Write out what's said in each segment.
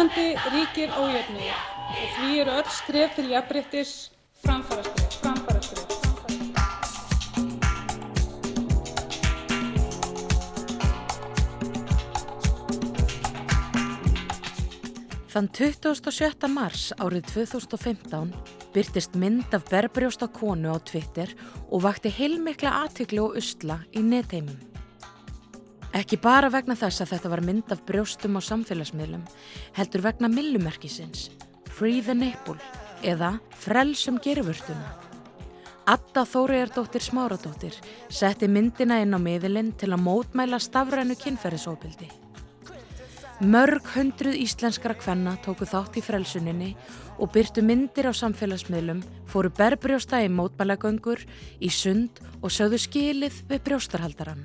Íslandi ríkir ójöfnuður og því eru öll skref til jafnréttis framfaraskref, framfaraskref. Þann 27. mars árið 2015 byrtist mynd af berbrjósta konu á Twitter og vakti heilmikla aðtikli og usla í netheimum. Ekki bara vegna þess að þetta var mynd af brjóstum á samfélagsmiðlum, heldur vegna millumerkisins, Free the Nipple eða Frelsum gerfurtuna. Adda Þóriðardóttir Smáradóttir setti myndina inn á miðilinn til að mótmæla stafrænu kynferðisóbildi. Mörg hundruð íslenskara kvenna tóku þátt í frelsuninni og byrtu myndir á samfélagsmiðlum, fóru berbrjósta í mótbælagöngur, í sund og sögðu skilið við brjóstarhaldaran.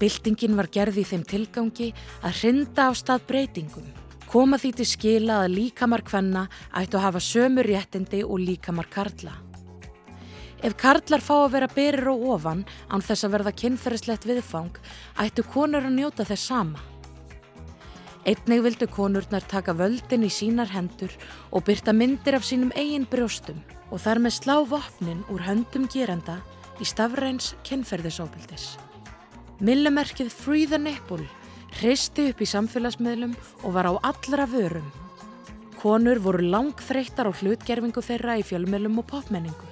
Byltingin var gerði í þeim tilgangi að hrinda á stað breytingum, koma því til skila að líkamar kvenna ættu að hafa sömu réttindi og líkamar karla. Ef karlar fá að vera berir og ofan án þess að verða kynferðislegt viðfang, ættu konur að njóta þess sama. Einnig vildu konurnar taka völdin í sínar hendur og byrta myndir af sínum eigin brjóstum og þar með slá vopnin úr höndum gerenda í stafræns kynferðisóbildis. Millimerkið Free the Nipple hristi upp í samfélagsmiðlum og var á allra vörum. Konur voru langþreyttar á hlutgerfingu þeirra í fjölmiðlum og popmenningu.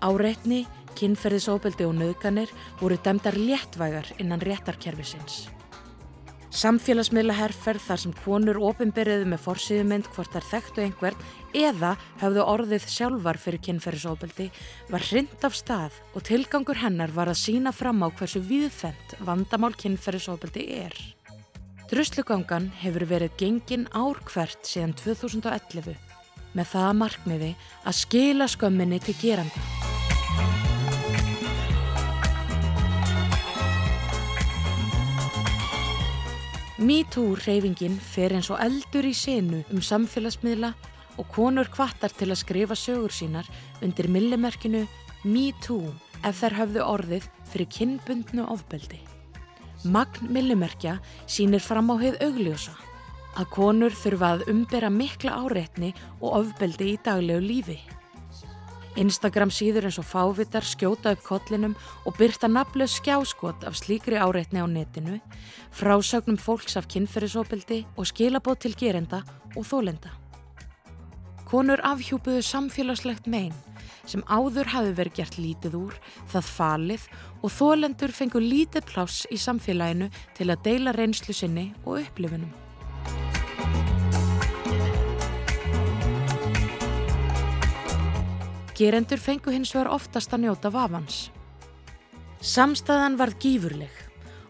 Áreitni, kynferðisóbildi og nöðganir voru dæmdar léttvægar innan réttarkerfisins. Samfélagsmiðla herrferð þar sem konur ofinberiðu með forsýðumynd hvort þær þekktu einhvern eða hafðu orðið sjálfar fyrir kynferðisóbildi var hrind af stað og tilgangur hennar var að sína fram á hversu viðfendt vandamál kynferðisóbildi er. Druslugangan hefur verið gengin ár hvert síðan 2011 með það markmiði að skila skömminni til geranda. MeToo-reyfingin fer eins og eldur í senu um samfélagsmiðla og konur kvartar til að skrifa sögur sínar undir millimerkinu MeToo ef þær höfðu orðið fyrir kinnbundnu ofbeldi. Magn millimerkja sínir fram á heið augljósa að konur þurfa að umbera mikla áreitni og ofbeldi í daglegu lífi. Instagram síður eins og fávitar skjóta upp kollinum og byrta naflöð skjáskot af slíkri áreitni á netinu, frásögnum fólks af kynferðisopildi og skilabót til gerenda og þólenda. Konur afhjúpuðu samfélagslegt megin sem áður hafi verið gert lítið úr, það falið og þólendur fengu lítið pláss í samfélaginu til að deila reynslu sinni og upplifunum. Gerendur fengu hins vegar oftast að njóta vafans. Samstæðan varð gífurleg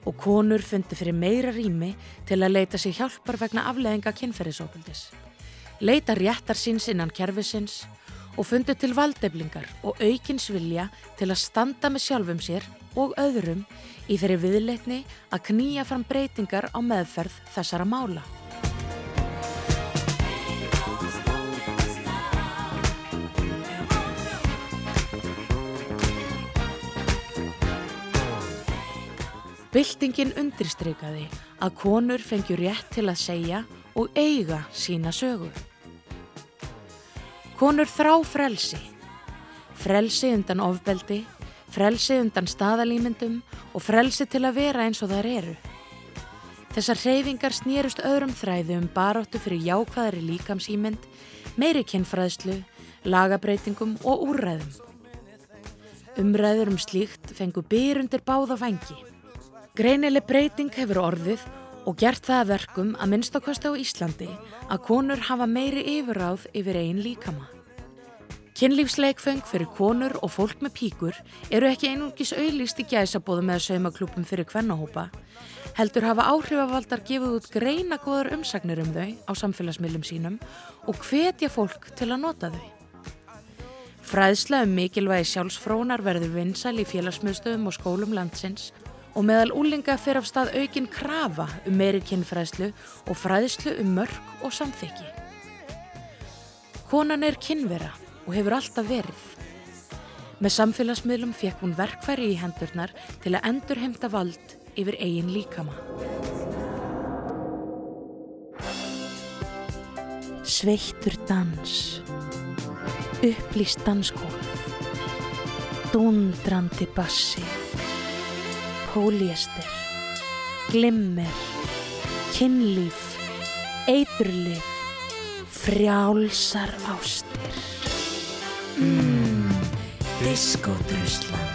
og konur fundi fyrir meira rými til að leita sér hjálpar vegna afleðinga kynferðisópildis. Leita réttar síns innan kerfisins og fundi til valdeflingar og aukins vilja til að standa með sjálfum sér og öðrum í þeirri viðleitni að knýja fram breytingar á meðferð þessara mála. Byltingin undirstrykaði að konur fengjur rétt til að segja og eiga sína sögu. Konur þrá frelsi, frelsi undan ofbeldi, frelsi undan staðalýmyndum og frelsi til að vera eins og þær eru. Þessar hreyfingar snýrust öðrum þræði um baróttu fyrir jákvæðari líkamsýmynd, meiri kynfræðslu, lagabreitingum og úrræðum. Umræður um slíkt fengu byrjundir báða vangi. Greinileg breyting hefur orðið og gert það að verkum að minnstakosti á Íslandi að konur hafa meiri yfirráð yfir einn líkama. Kynlífsleikfeng fyrir konur og fólk með píkur eru ekki einungis auðlýst í gæsabóðum eða saumaklúpum fyrir kvennahópa, heldur hafa áhrifavaldar gefið út greina góðar umsagnir um þau á samfélagsmiðlum sínum og hvetja fólk til að nota þau. Fræðsla um mikilvægi sjálfsfrónar verður vinsæl í félagsmiðstöðum og skólum landsins og meðal úlinga fyrir af stað aukin krafa um meiri kynfræðslu og fræðslu um mörg og samþykki. Konan er kynvera og hefur alltaf verið. Með samfélagsmiðlum fekk hún verkfæri í hendurnar til að endur heimta vald yfir eigin líkama. sveittur dans, upplýst danskólf, dundrandi bassi, póliester, glimmer, kynlíf, eiturlif, frjálsar ástir. Mmm, diskodruslan.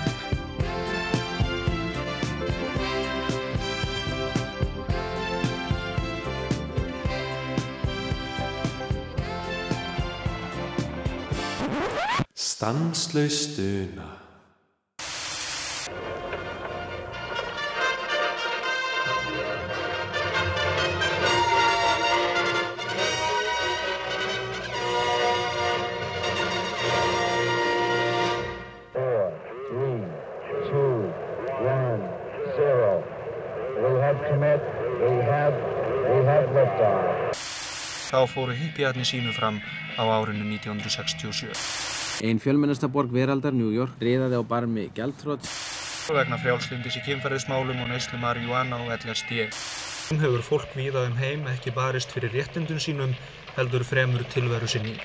Stanslaus fóru hippiarnir sínu fram á árinu 1967. Einn fjölmennasta borg veraldar, New York, riðaði á barmi Gjaldtrótt. vegna frjálslindis í kynferðismálum og neyslu marihuana og LSD. Nú hefur fólk víða um heim ekki barist fyrir réttindun sínum heldur fremur tilveru sinni.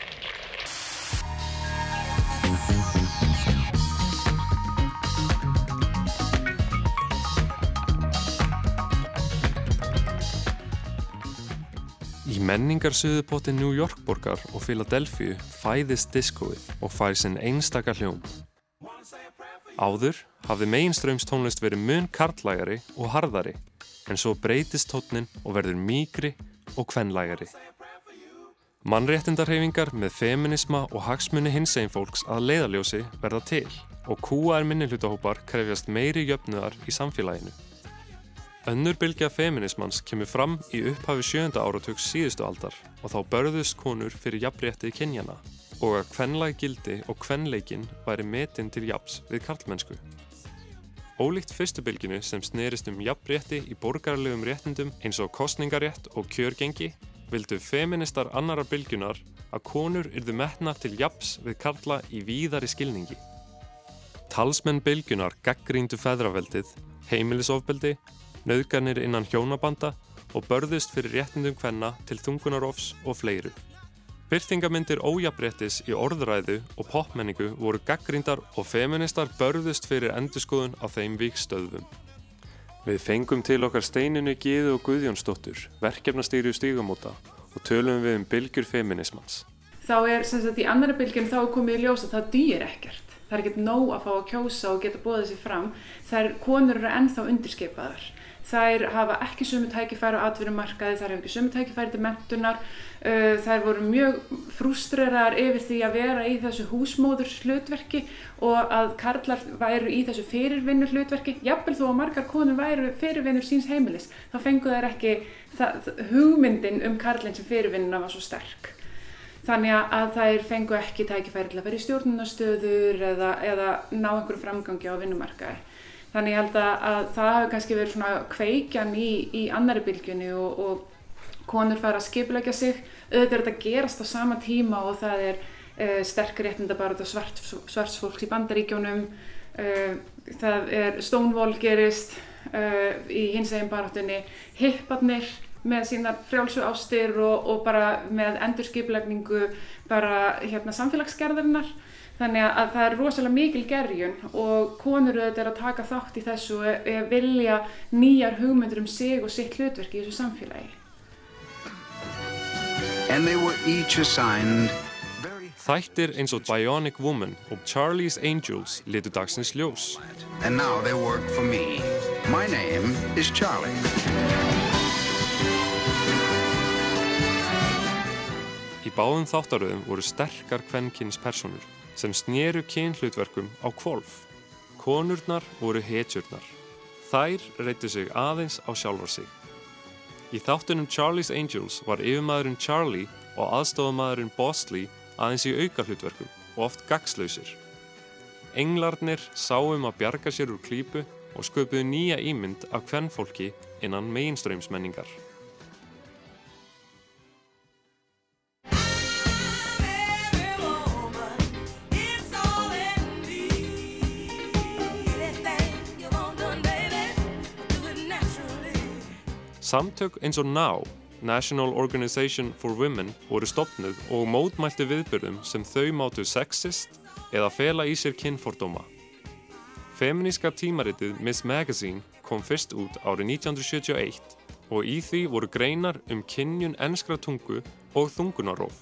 Í menningarsuðupotti New York borgar og Philadelphia fæðist diskóið og fær sinn einstaka hljóm. Áður hafði meginströmstónlist verið mun karlægari og harðari en svo breytist tónnin og verður mýgri og kvenlægari. Mannréttindarhefingar með feminisma og hagsmunni hinsegin fólks að leiðaljósi verða til og kúaðar minnihlutahópar krefjast meiri jöfnuðar í samfélaginu. Önnur bylgja feminismans kemur fram í upphafi sjönda áratugs síðustu aldar og þá börðust konur fyrir jafnréttið kynjana og að kvenlæg gildi og kvenleikin væri metin til jafns við karlmennsku. Ólíkt fyrstu bylginu sem snerist um jafnrétti í borgarlegum réttindum eins og kostningarétt og kjörgengi vildu feministar annara bylgjunar að konur yrðu metna til jafns við karla í víðari skilningi. Talsmenn bylgjunar gaggríndu feðraveldið, heimilisofbeldi nauðganir innan hjónabanda og börðust fyrir réttindum hvenna til þungunarofs og fleiru. Byrtingamindir ójafréttis í orðræðu og popmenningu voru gaggrindar og feministar börðust fyrir endurskoðun á þeim víkstöðum. Við fengum til okkar steininu Gíðu og Guðjónsdóttur, verkefnastýri stígamóta og tölum við um bylgjur feminismans. þá er sem sagt í annara bylgjum þá komið í ljós að það dýr ekkert. Það er ekkert nóg að fá að kjósa og geta bóðið sér fram. Það er, konur eru ennþá undirskipaðar. Þær hafa ekki sömu tækifæri á atvinnumarkaði, þær hafa ekki sömu tækifæri til mentunar. Uh, þær voru mjög frústreraðar yfir því að vera í þessu húsmóður hlutverki og að karlar væru í þessu fyrirvinnur hlutverki. Jafnvel þó að margar konur væru fyrirvinnur síns heimilis, þá fengu þær ekki það, hugmyndin um karlinn sem fyrirvinnuna var svo sterk. Þannig að þær fengu ekki tækifæri til að vera í stjórnunastöður eða, eða ná einhverju framgangi á vinnumarkaði. Þannig ég held að, að það hafi kannski verið svona kveikjan í, í annari bylgjunni og, og konur fara að skipulegja sig. Auðvitað er þetta að gerast á sama tíma og það er uh, sterk réttinda bara svart, svartsfólks í bandaríkjónum. Uh, það er Stonewall gerist uh, í hins eginn baráttunni. Hipparnir með sínar frjálsu ástir og, og bara með endurskiplegningu bara hérna samfélagsgerðarinnar. Þannig að það er rosalega mikil gerjun og konur auðvitað er að taka þátt í þessu og e- vilja nýjar hugmyndur um sig og sitt hlutverki í þessu samfélagi. and they were each assigned very Þættir eins og Bionic Woman og Charlie's Angels litu dagsins ljós. and now they work for me. My name is Charlie. Í báðum þáttaröðum voru sterkar kvenkins personur sem sneru kynhlutverkum á kvolf. Konurnar voru hetjurnar. Þær reyttu sig aðeins á sjálfar sig. Í þáttunum Charlie's Angels var yfirmaðurinn Charlie og aðstofamaðurinn Bosley aðeins í auka hlutverkum og oft gagslausir. Englarnir sáum að bjarga sér úr klípu og sköpuðu nýja ímynd af kvennfólki innan meginströmsmenningar. Samtök eins og Now National Organization for Women voru stopnuð og mótmælti viðbyrðum sem þau mátu sexist eða fela í sér kynfordóma. Feminíska tímaritið Miss Magazine kom fyrst út árið 1971 og í því voru greinar um kynjun ennskra tungu og þungunaróf.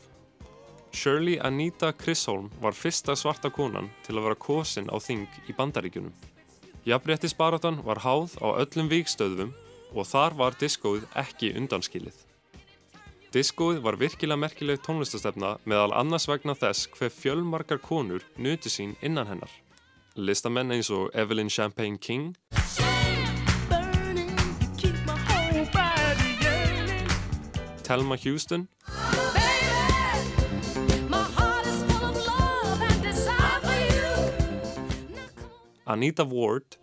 Shirley Anita Chisholm var fyrsta svarta konan til að vera kosin á þing í bandaríkunum. Jafnréttisbaratan var háð á öllum víkstöðum og þar var diskóið ekki undanskilið. Diskóið var virkilega merkileg tónlistastefna meðal annars vegna þess hver fjölmarkar konur nuti sín innan hennar. Listamenn eins og Evelyn Champagne King, Thelma Houston Anita Ward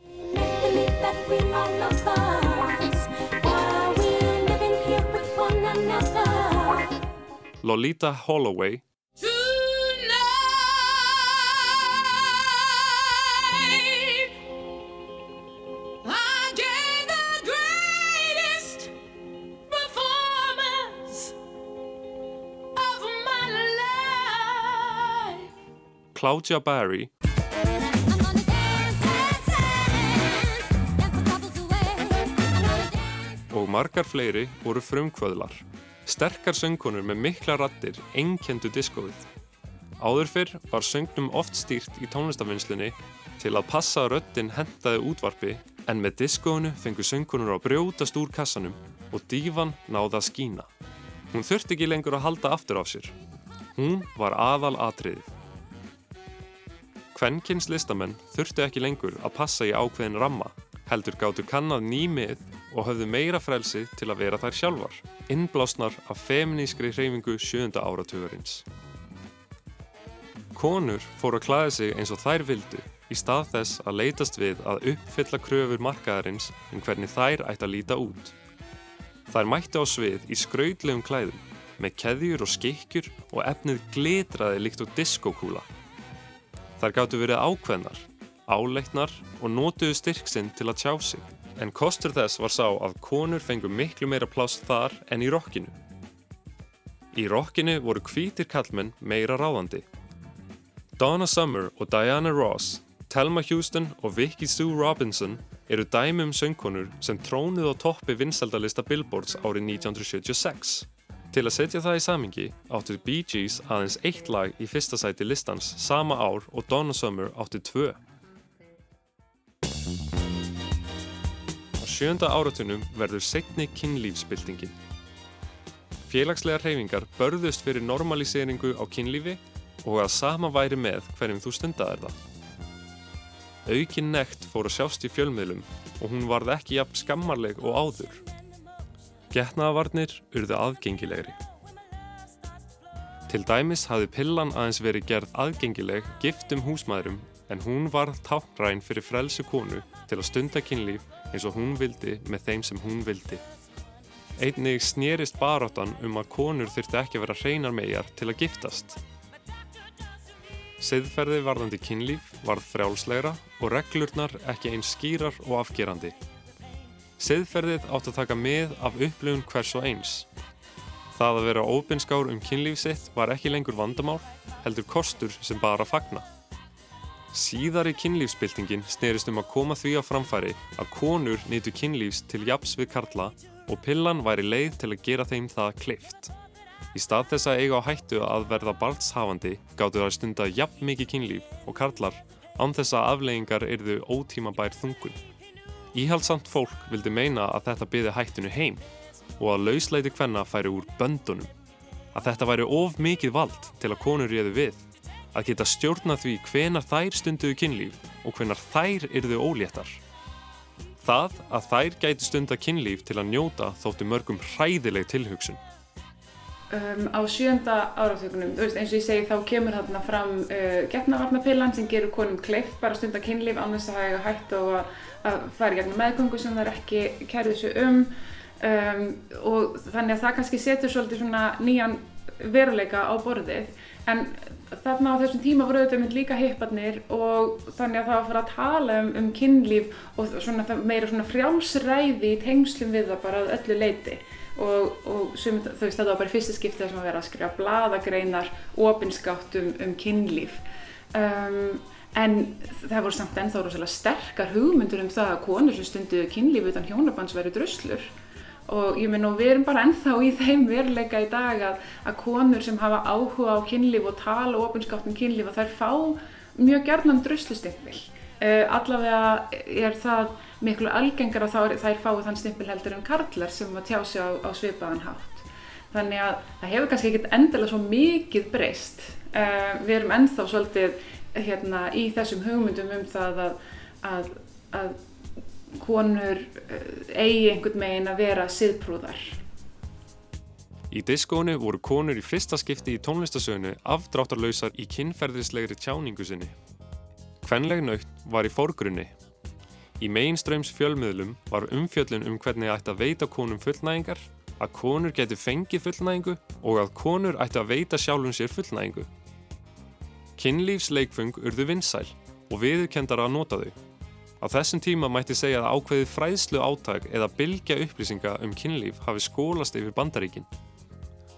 Lolita Holloway. Claudia Barry. Og margar fleiri voru frumkvöðlar. Sterkar söngkonur með mikla rattir einnkendu diskóið. Áður fyrr var söngnum oft stýrt í tónlistafinnslinni til að passa að röttin hentaði útvarpi en með diskóinu fengu söngkonur að brjótast úr kassanum og dívan náða að skína. Hún þurfti ekki lengur að halda aftur á sér. Hún var aðal atriðið. Kvenkins listamenn þurftu ekki lengur að passa í ákveðin ramma, heldur gáttu kannad nýmið og höfðu meira frelsi til að vera þær sjálfar, innblásnar af feminískri hreyfingu sjönda áratugurins. Konur fóru að klæða sig eins og þær vildu í stað þess að leitast við að uppfylla kröfur markaðarins en hvernig þær ætti að líta út. Þær mættu á svið í skraudlegum klæðum með keðjur og skikkjur og efnið glitraði líkt og diskokúla. Þær gáttu verið ákveðnar, áleitnar og nótuðu styrksinn til að tjá sig. En kostur þess var sá að konur fengu miklu meira pláss þar en í rockinu. Í rockinu voru hvítir kallmenn meira ráðandi. Donna Summer og Diana Ross, Thelma Houston og Vicky Sue Robinson eru dæmi um söngkonur sem trónuð á toppi vinsaldalista Billboards árið 1976. Til að setja það í samingi áttu Bee Gees aðeins eitt lag í fyrsta sæti listans sama ár og Donna Summer áttu tvö. Á sjönda áratunum verður segni kynlífsbyltingin. Félagslegar hreyfingar börðust fyrir normaliseringu á kynlífi og að sama væri með hverjum þú stundaðir það. Aukin nekt fór að sjást í fjölmiðlum og hún varð ekki jafn skammarleg og áður. Getnaðavarnir urðu aðgengilegri. Til dæmis hafði pillan aðeins verið gerð aðgengileg giftum húsmaðurum en hún varð táknræn fyrir frelsu konu til að stunda kynlíf eins og hún vildi með þeim sem hún vildi. Einnig snýrist baráttan um að konur þurfti ekki að vera hreinar megar til að giftast. Seðferði varðandi kynlíf varð frjálslegra og reglurnar ekki eins skýrar og afgerandi. Seðferðið átt að taka með af upplifun hvers og eins. Það að vera óbynskár um kynlíf sitt var ekki lengur vandamál, heldur kostur sem bara fagna. Síðari kynlífsbyltingin snerist um að koma því á framfæri að konur nýtu kynlífs til japs við karla og pillan væri leið til að gera þeim það kleift. Í stað þess að eiga á hættu að verða barnshafandi gáttu það stunda jafn mikið kynlíf og karlar án þess að afleggingar yrðu ótímabær þungun. Íhaldsamt fólk vildi meina að þetta byði hættinu heim og að lausleiti hvenna færi úr böndunum. Að þetta væri of mikið vald til að konur réðu við. Að geta stjórna því hvenar þær stunduðu kynlíf og hvenar þær yrðu óléttar. Það að þær gæti stunda kynlíf til að njóta þóttu mörgum hræðileg tilhugsun. Um, á sjönda áratökunum, eins og ég segi þá kemur þarna fram uh, getnavarnapillan sem gerur konum kleift bara að stunda kynlíf annars að hafa hægt og að, að fara í gegnum meðgöngu sem það er ekki kærið þessu um um, og þannig að það kannski setur svolítið svona nýjan veruleika á borðið en þarna á þessum tíma voru auðvitað mynd líka hipparnir og þannig að það var að fara að tala um, um kynlíf og svona, meira svona frjálsræði í tengslum við það bara að öllu leiti og, og sum, þú veist þetta var bara fyrsta skiptið sem að vera að skrifa bladagreinar opinskátt um, um kynlíf. Um, en það voru samt ennþá rosalega sterkar hugmyndur um það að konur sem stundu kynlíf utan hjónabands verið druslur og ég minn og við erum bara ennþá í þeim veruleika í dag að, að konur sem hafa áhuga á kynlíf og tala opinskátt um kynlíf og þær fá mjög gerðnan druslustimpil uh, allavega er það miklu algengar að þær fái þann stimpil heldur en karlar sem að tjá sig á, á svipaðan hátt. Þannig að það hefur kannski ekkert endilega svo mikið breyst. Uh, við erum ennþá svolítið hérna, í þessum hugmyndum um það að, að, að konur eh, eigi einhvern megin að vera siðprúðar. Í diskónu voru konur í fyrsta skipti í tónlistasögnu afdráttarlausar í kynferðislegri tjáningu sinni. Kvenleg nöytt var í fórgrunni. Í mainströms fjölmiðlum var umfjöllun um hvernig ætti að veita konum fullnægingar, að konur geti fengið fullnægingu og að konur ætti að veita sjálfum sér fullnægingu. Kinnlífsleikfung urðu vinsæl og viðurkendara að nota þau. Á þessum tíma mætti segja að ákveðið fræðslu átag eða bylgja upplýsinga um kynlíf hafi skólast yfir bandaríkin.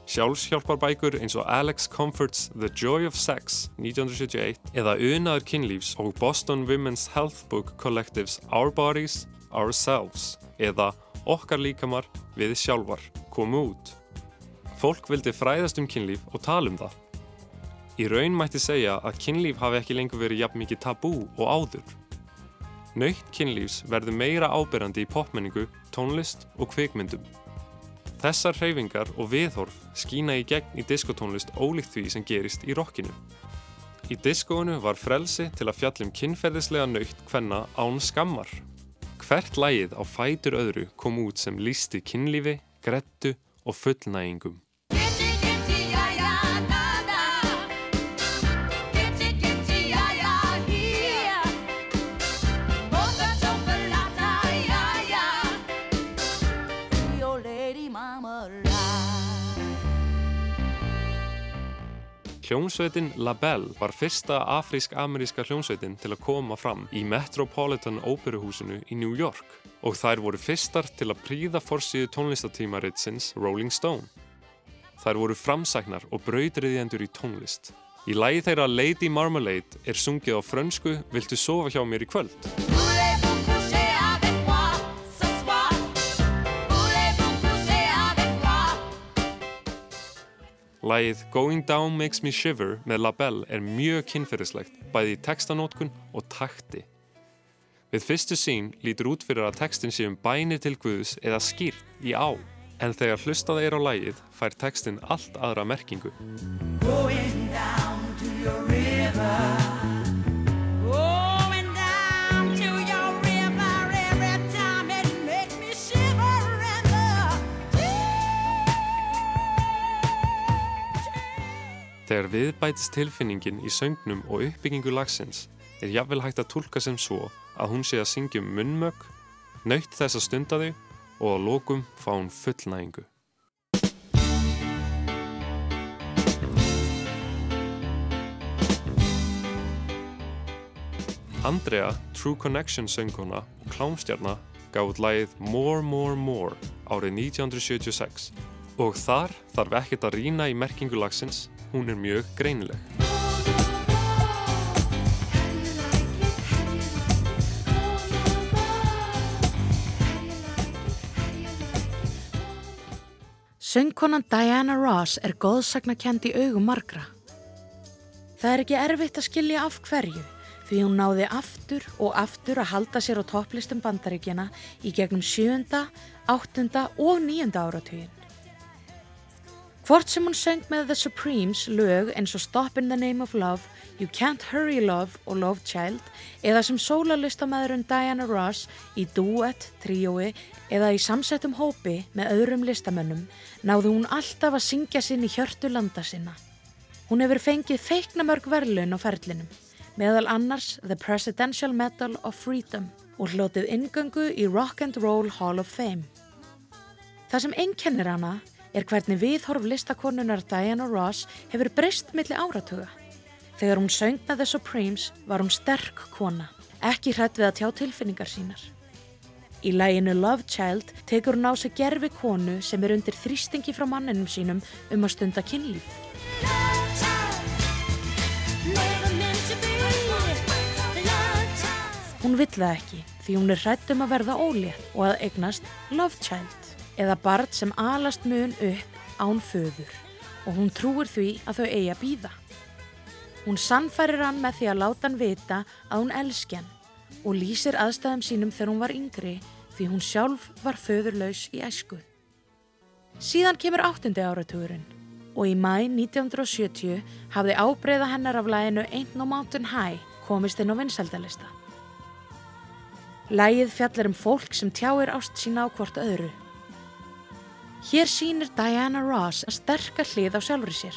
Sjálfshjálparbækur eins og Alex Comfort's The Joy of Sex 1971 eða Unaður kynlífs og Boston Women's Health Book Collectives Our Bodies, Ourselves eða Okkar líkamar við sjálfar komu út. Fólk vildi fræðast um kynlíf og tala um það. Í raun mætti segja að kynlíf hafi ekki lengur verið jafn mikið tabú og áður. Naukt kynlífs verður meira áberandi í popmenningu, tónlist og kvikmyndum. Þessar hreyfingar og viðhorf skína í gegn í diskotónlist ólíkt því sem gerist í rockinu. Í diskóinu var frelsi til að fjallum kynferðislega naukt hvenna án skammar. Hvert lægið á fætur öðru kom út sem lísti kynlífi, grettu og fullnægingum. Hljómsveitin La Belle var fyrsta afrísk-ameríska hljómsveitin til að koma fram í Metropolitan Óperuhúsinu í New York og þær voru fyrstar til að príða forsíðu tónlistatímaritsins Rolling Stone. Þær voru framsæknar og brautriðjendur í tónlist. Í lægi þeirra Lady Marmalade er sungið á frönsku Viltu sofa hjá mér í kvöld? Lægið Going Down Makes Me Shiver með La Belle er mjög kynferðislegt, bæði í textanótkun og takti. Við fyrstu sín lítur út fyrir að textin sé um bænir til Guðs eða skýrt í á, en þegar hlustaða er á lægið fær textin allt aðra merkingu. Þegar viðbætist tilfinningin í söngnum og uppbyggingu lagsins er jafnvel hægt að tólka sem svo að hún sé að syngja um munnmögg, nöytt þess að stunda þau og á lokum fá hún fullnægingu. Andrea, True Connection sönguna og klámstjarna gaf út lægið More More More árið 1976 og þar þarf ekkert að rína í merkingu lagsins hún er mjög greinileg. Söngkonan Diana Ross er góðsagnakend í augum margra. Það er ekki erfitt að skilja af hverju því hún náði aftur og aftur að halda sér á topplistum bandaríkjana í gegnum sjönda, áttunda og nýjunda áratugin. Hvort sem hún söng með The Supremes lög eins og Stop in the Name of Love, You Can't Hurry Love og Love Child eða sem sólarlistamæðurinn Diana Ross í duet, tríói eða í samsettum hópi með öðrum listamönnum náðu hún alltaf að syngja sinn í hjörtu landa sinna. Hún hefur fengið feiknamörg verðlun á ferlinum, meðal annars The Presidential Medal of Freedom og hlotið ingöngu í Rock and Roll Hall of Fame. Það sem einkennir hana er hvernig viðhorf listakonunar Diana Ross hefur breyst millir áratuga. Þegar hún söng með The Supremes var hún sterk kona, ekki hrætt við að tjá tilfinningar sínar. Í læginu Love Child tekur hún á sig gerfi konu sem er undir þrýstingi frá manninum sínum um að stunda kynlíf. Hún vill það ekki því hún er hrætt um að verða ólétt og að eignast Love Child eða barn sem alast mun upp án föður og hún trúir því að þau eigi að býða. Hún sannfærir hann með því að láta hann vita að hún elski hann og lýsir aðstæðum sínum þegar hún var yngri því hún sjálf var föðurlaus í æsku. Síðan kemur áttundi áratugurinn og í mæ 1970 hafði ábreyða hennar af læginu Ain't No Mountain High komist inn á vinsaldalista. Lægið fjallar um fólk sem tjáir ást sína á hvort öðru. Hér sínir Diana Ross að sterka hlið á sjálfur sér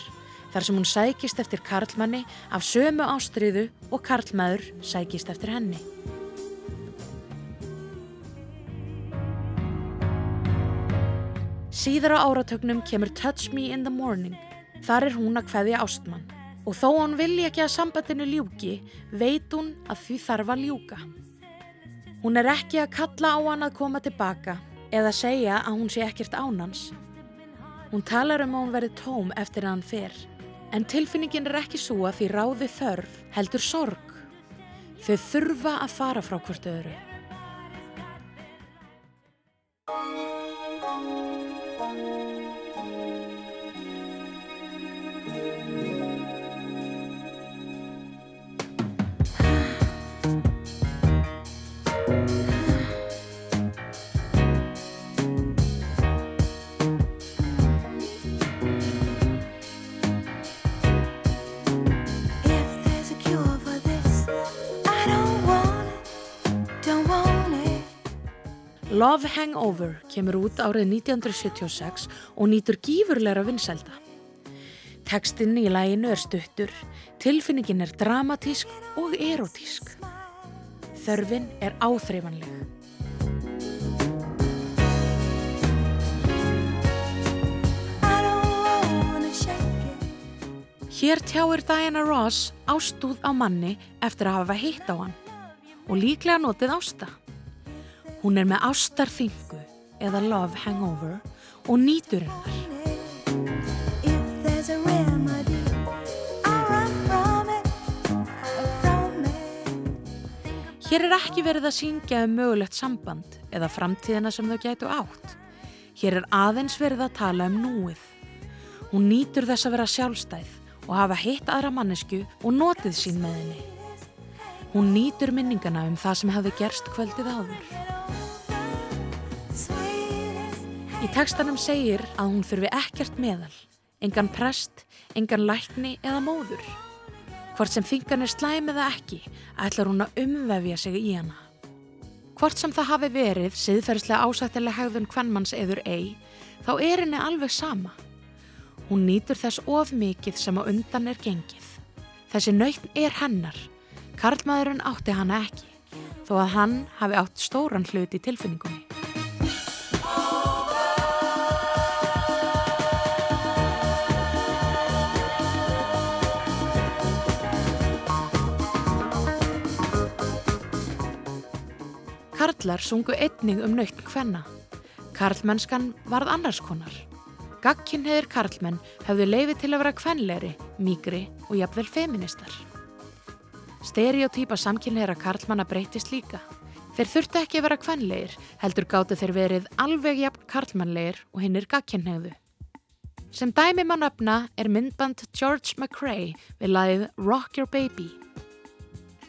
þar sem hún sækist eftir karlmanni af sömu ástriðu og karlmaður sækist eftir henni. Síðar á áratögnum kemur Touch Me in the Morning. Þar er hún að hveðja ástmann. Og þó hann vilji ekki að sambandinu ljúki, veit hún að því þarf að ljúka. Hún er ekki að kalla á hann að koma tilbaka eða segja að hún sé ekkert ánans. Hún talar um að hún verið tóm eftir að hann fer. En tilfinningin er ekki svo að því ráði þörf heldur sorg. Þau þurfa að fara frá hvort öðru. Love Hangover kemur út árið 1976 og nýtur gífurleira vinsælda. Tekstinn í læginu er stuttur, tilfinningin er dramatísk og erotísk. Þörfin er áþreifanleg. Hér tjáir Diana Ross ástúð á manni eftir að hafa hitt á hann og líklega notið ásta. Hún er með ástarþingu eða love hangover og nýtur hennar. Hér er ekki verið að syngja um mögulegt samband eða framtíðina sem þau gætu átt. Hér er aðeins verið að tala um núið. Hún nýtur þess að vera sjálfstæð og hafa hitt aðra mannesku og notið sín með henni. Hún nýtur minningana um það sem hefði gerst kvöldið áður. Í textanum segir að hún þurfi ekkert meðal, engan prest, engan lækni eða móður. Hvort sem þingan er slæm eða ekki, ætlar hún að umvefja sig í hana. Hvort sem það hafi verið siðferðslega ásættilega hegðun hvernmanns eður ei, þá er henni alveg sama. Hún nýtur þess of mikið sem á undan er gengið. Þessi nöytn er hennar. Karlmaðurinn átti hana ekki, þó að hann hafi átt stóran hlut í tilfinningunni. Karlar sungu einnig um nöytn hvenna. Karlmennskan varð annars konar. Gagkinnheðir karlmenn höfðu leifi til að vera kvenleiri, mýgri og jafnvel feministar. Stereotýpa samkynleira karlmanna breytist líka. Þeir þurftu ekki að vera kvenleir, heldur gáttu þeir verið alveg jafn karlmannleir og hinnir gagkinnheðu. Sem dæmi mann öfna er myndband George McRae við lagið Rock Your Baby.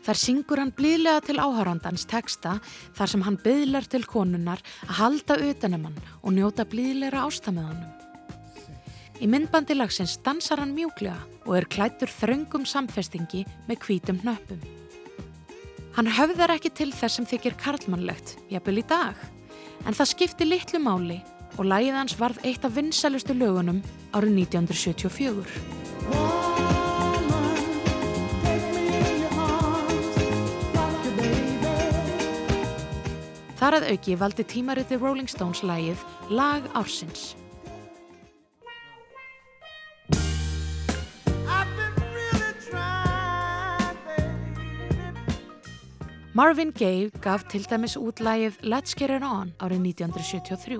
Þar syngur hann blíðlega til áhárandans teksta þar sem hann byðlar til konunnar að halda utanum hann og njóta blíðleira ástamöðunum. Í myndbandi lagsins dansar hann mjúklega og er klættur þröngum samfestingi með hvítum hnöppum. Hann höfðar ekki til þess sem þykir karlmannlegt, jafnvel í dag, en það skipti litlu máli og lagið hans varð eitt af vinsalustu lögunum árið 1974. Þar að auki valdi tímariti Rolling Stones lagið Lag Ársins. Marvin Gaye gaf til dæmis út lagið Let's Get It On árið 1973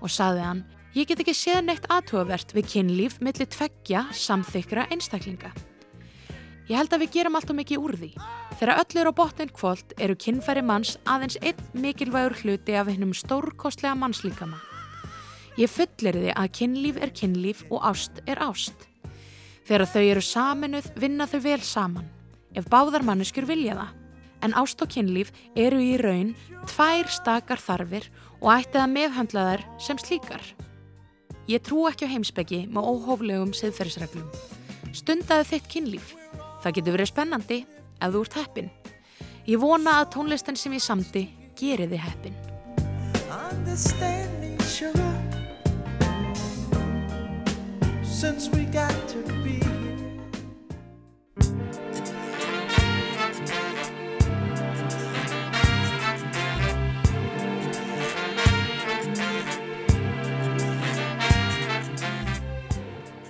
og saði hann Ég get ekki séð neitt aðtúavert við kynlíf millir tveggja samþykra einstaklinga. Ég held að við gerum allt og mikið úr því. Þegar öll er á botnin kvöld eru kynfæri manns aðeins einn mikilvægur hluti af hennum stórkostlega mannslíkama. Ég fullir því að kynlíf er kynlíf og ást er ást. Þegar þau eru saminuð vinna þau vel saman, ef báðar manneskjur vilja það. En ást og kynlíf eru í raun tvær stakar þarfir og ætti að meðhandla þær sem slíkar. Ég trú ekki á heimsbyggi með óhóflegum siðferðisreglum. Stundaðu þitt kynlíf. Það getur verið spennandi ef þú ert heppin. Ég vona að tónlistin sem ég samti geri þið heppin.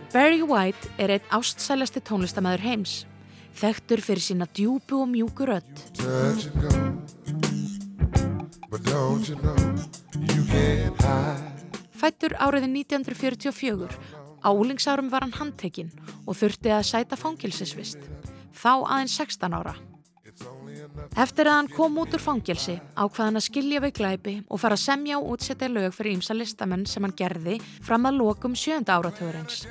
Barry White er einn ástsælasti tónlistamæður heims. Þekktur fyrir sína djúbu og mjúku hide? Fættur áriði 1944. Á úlingsárum var hann handtekinn og þurfti að sæta fangilsisvist. Þá aðeins 16 ára. Eftir að hann kom út úr fangelsi ákvað hann að skilja við glæpi og fara að semja og útsetja lög fyrir ímsa listamenn sem hann gerði fram að lokum sjönda áratugurins.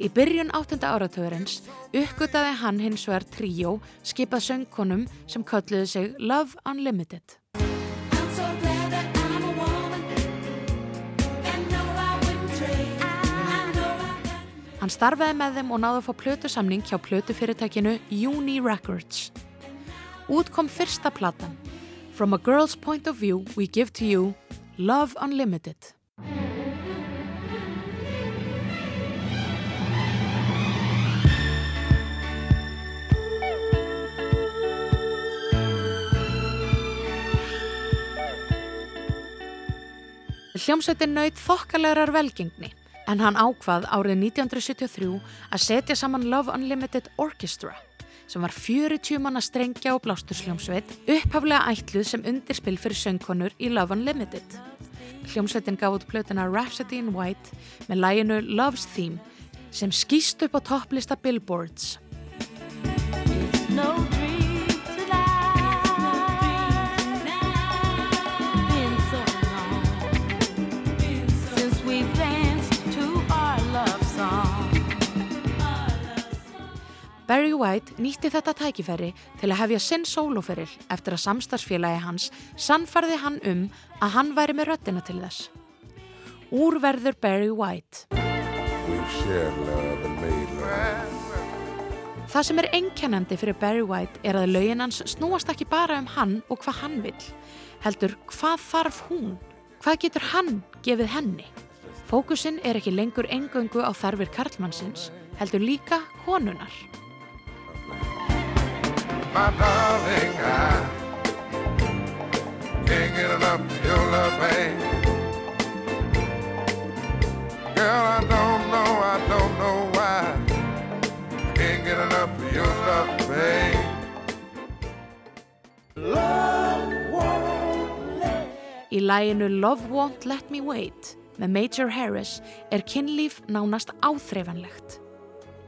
Í byrjun áttunda áratugurins uppgötaði hann hins vegar tríó skipað söngkonum sem kölluðu sig Love Unlimited. Hann starfaði með þeim og náði að fá plötusamning hjá plötufyrirtækinu Uni Records. Út kom fyrsta platan From a Girl's Point of View We Give to You Love Unlimited. Hljómsveitin naut þokkalegar velgengni en hann ákvað árið 1973 að setja saman Love Unlimited Orchestra sem var 40 manna strengja og blástursljómsveit upphaflega ætluð sem undirspill fyrir söngkonur í Love Unlimited. Hljómsveitin gaf út plötuna Rhapsody in White með læginu Love's Theme sem skýst upp á topplista Billboards. No Barry White nýtti þetta tækifæri til að hefja sinn sólóferil eftir að samstarfsfélagi hans sannfarði hann um að hann væri með röddina til þess. Úrverður Barry White. Það sem er einkennandi fyrir Barry White er að lögin hans snúast ekki bara um hann og hvað hann vill. Heldur, hvað þarf hún? Hvað getur hann gefið henni? Fókusin er ekki lengur engöngu á þarfir karlmannsins, heldur líka konunar. My darling, I can't get enough of your love, babe. Girl, I don't know, I don't know why. I can't get enough of your love, babe. Í læginu Love Won't Let Me Wait með Major Harris er kynlíf nánast áþreifanlegt.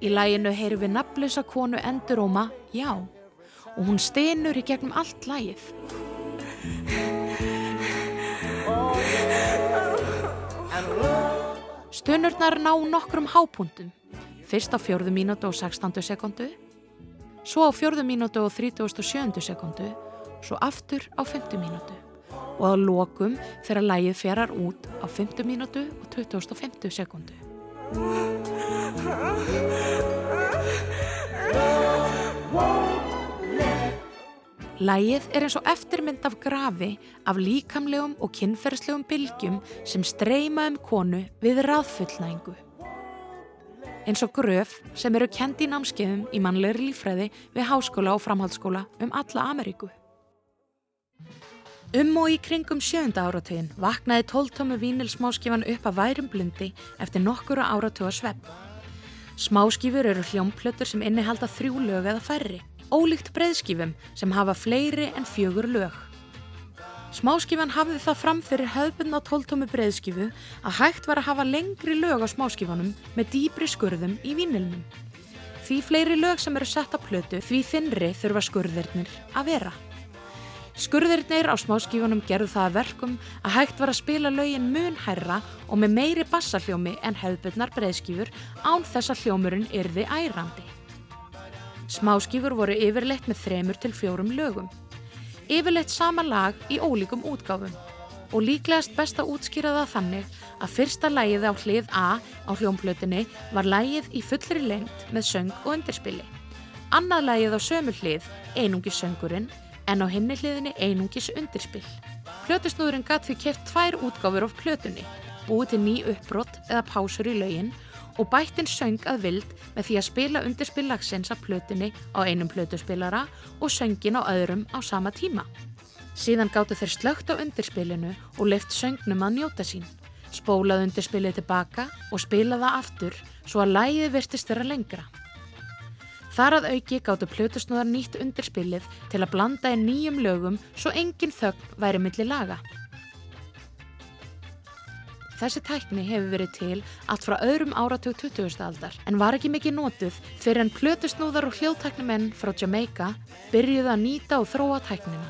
Í læginu heyrum við nafnlösa konu enduróma Já og hún steinur í gegnum allt lægið. Stunurnar ná nokkrum hápuntum, fyrst á fjörðu mínútu og 16. sekundu, svo á fjörðu mínútu og 37. sekundu, svo aftur á 50 mínútu og að lokum þegar lægið fjarar út á 50 mínútu og 2050 sekundu. Lægið er eins og eftirmynd af grafi af líkamlegum og kynferðslegum bylgjum sem streyma um konu við raðfullnægingu. Eins og gröf sem eru kendi í námskeiðum í mannlegri lífræði við háskóla og framhaldsskóla um alla Ameríku. Um og í kringum sjönda áratögin vaknaði tóltómu vínilsmáskifan upp að værum blundi eftir nokkura áratuga svepp. Smáskifur eru hljómplötur sem innihalda þrjú lög eða færri. Ólíkt breiðskífum sem hafa fleiri en fjögur lög. Smáskífan hafði það fram fyrir hefðbundna tóltómi breiðskífu að hægt var að hafa lengri lög á smáskífanum með dýbri skurðum í vínilnum. Því fleiri lög sem eru sett á plötu því þinnri þurfa skurðirnir að vera. Skurðirnir á smáskífunum gerðu það að verkum að hægt var að spila lögin mun hærra og með meiri bassahljómi en hefðbundnar breiðskífur án þess að hljómurinn yrði ærandi. Smáskífur voru yfirleitt með þremur til fjórum lögum. Yfirleitt sama lag í ólíkum útgáfum og líklegast best að útskýra það þannig að fyrsta lægið á hlið A á hljómplötunni var lægið í fullri lengt með söng og undirspili. Annað lægið á sömu hlið, einungis söngurinn, en á hinni hliðinni einungis undirspil. Plötusnúðurinn gatt því keft tvær útgáfur af plötunni, búið til ný uppbrott eða pásur í laugin og bættinn söng að vild með því að spila undirspil lagsins af plötunni á einum plötuspilara og söngin á öðrum á sama tíma. Síðan gáttu þeir slögt á undirspilinu og leift söngnum að njóta sín. Spólað undirspilið tilbaka og spilaða aftur svo að lægið virtist vera lengra. Þar að auki gáttu plötusnúðar nýtt undirspilið til að blanda í nýjum lögum svo engin þögn væri milli laga. Þessi tækni hefur verið til allt frá öðrum áratug 20. aldar en var ekki mikið nótuð fyrir en plötusnúðar og hljóðtæknimenn frá Jamaica byrjuði að nýta og þróa tæknina.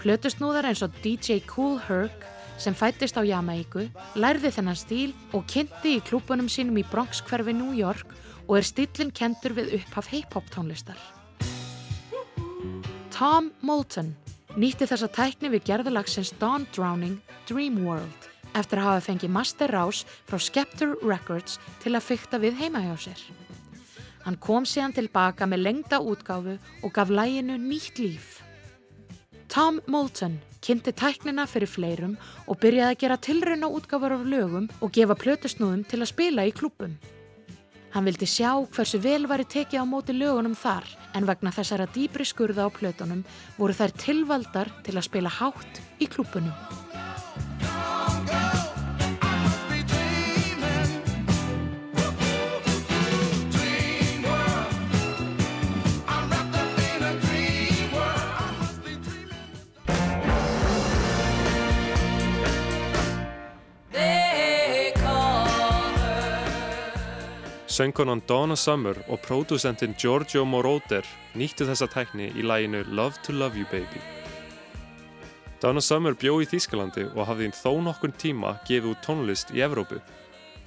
Plötusnúðar eins og DJ Kool Herc sem fættist á Jamaiku lærði þennan stíl og kynnti í klúpunum sínum í Bronx hverfi New York og er stílinn kentur við upphaf hip-hop tónlistar. Tom Moulton nýtti þessa tækni við gerðalagsins Dawn Drowning Dream World eftir að hafa fengið Master Rouse frá Skeptor Records til að fykta við heima hjá sér. Hann kom síðan tilbaka með lengda útgáfu og gaf læginu nýtt líf. Tom Moulton kynnti tæknina fyrir fleirum og byrjaði að gera tilrauna útgáfur af lögum og gefa plötusnúðum til að spila í klúpum. Hann vildi sjá hversu vel væri tekið á móti lögunum þar en vegna þessara dýbri skurða á plötunum voru þær tilvaldar til að spila hátt í klúpunum. Söngkonan Donna Summer og pródusentinn Giorgio Moroder nýttu þessa tækni í læginu Love to Love You Baby. Donna Summer bjó í Þýskalandi og hafði þó nokkun tíma gefið út tónlist í Evrópu.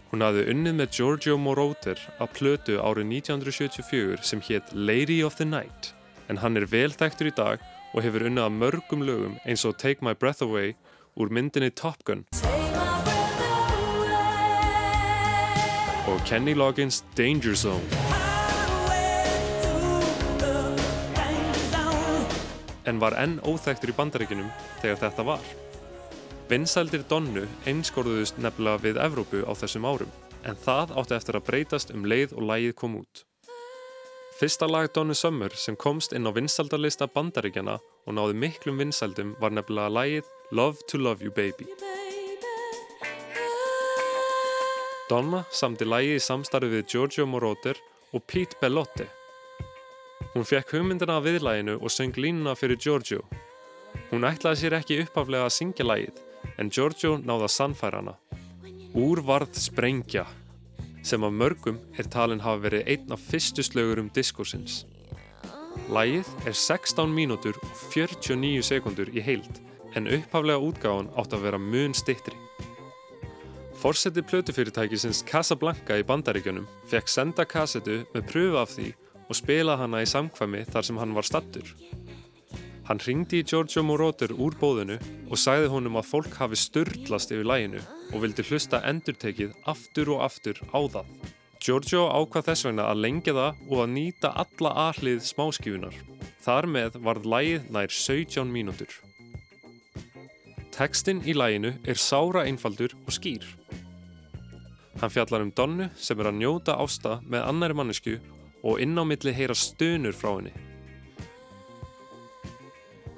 Hún hafði unnið með Giorgio Moroder að plötu árið 1974 sem hétt Lady of the Night en hann er vel þekktur í dag og hefur unnið að mörgum lögum eins og Take My Breath Away úr myndinni Top Gun Kenny Loggins Danger Zone. En var enn óþægtur í bandaríkinum þegar þetta var. Vinsældir Donnu einskorðuðust nefnilega við Evrópu á þessum árum, en það átti eftir að breytast um leið og lægið kom út. Fyrsta lag Donnu Summer sem komst inn á vinsældarlista bandaríkjana og náði miklum vinsældum var nefnilega lægið Love to Love You Baby. Donna samdi lægi í samstarfi við Giorgio Moroder og Pete Bellotti. Hún fekk hugmyndina af viðlæginu og söng línuna fyrir Giorgio. Hún ætlaði sér ekki uppaflega að syngja lægið, en Giorgio náði að sannfæra hana. Úr varð sprengja, sem af mörgum er talin hafa verið einn af fyrstu slögurum diskósins. Lægið er 16 mínútur og 49 sekundur í heild, en uppaflega útgáðan átt að vera mun stittri. Forseti plötufyrirtækisins Casablanca í bandaríkjunum fekk senda kassetu með pröfu af því og spila hana í samkvæmi þar sem hann var stattur. Hann ringdi í Giorgio Moroder úr bóðinu og sagði honum að fólk hafi störtlast yfir læginu og vildi hlusta endurtekið aftur og aftur á það. Giorgio ákvað þess vegna að lengja það og að nýta alla aðlið smáskífunar. Þar með varð lægið nær 17 mínútur. Tekstinn í læginu er sára einfaldur og skýr. Hann fjallar um Donnu sem er að njóta ásta með annari mannesku og inn á milli heyra stunur frá henni.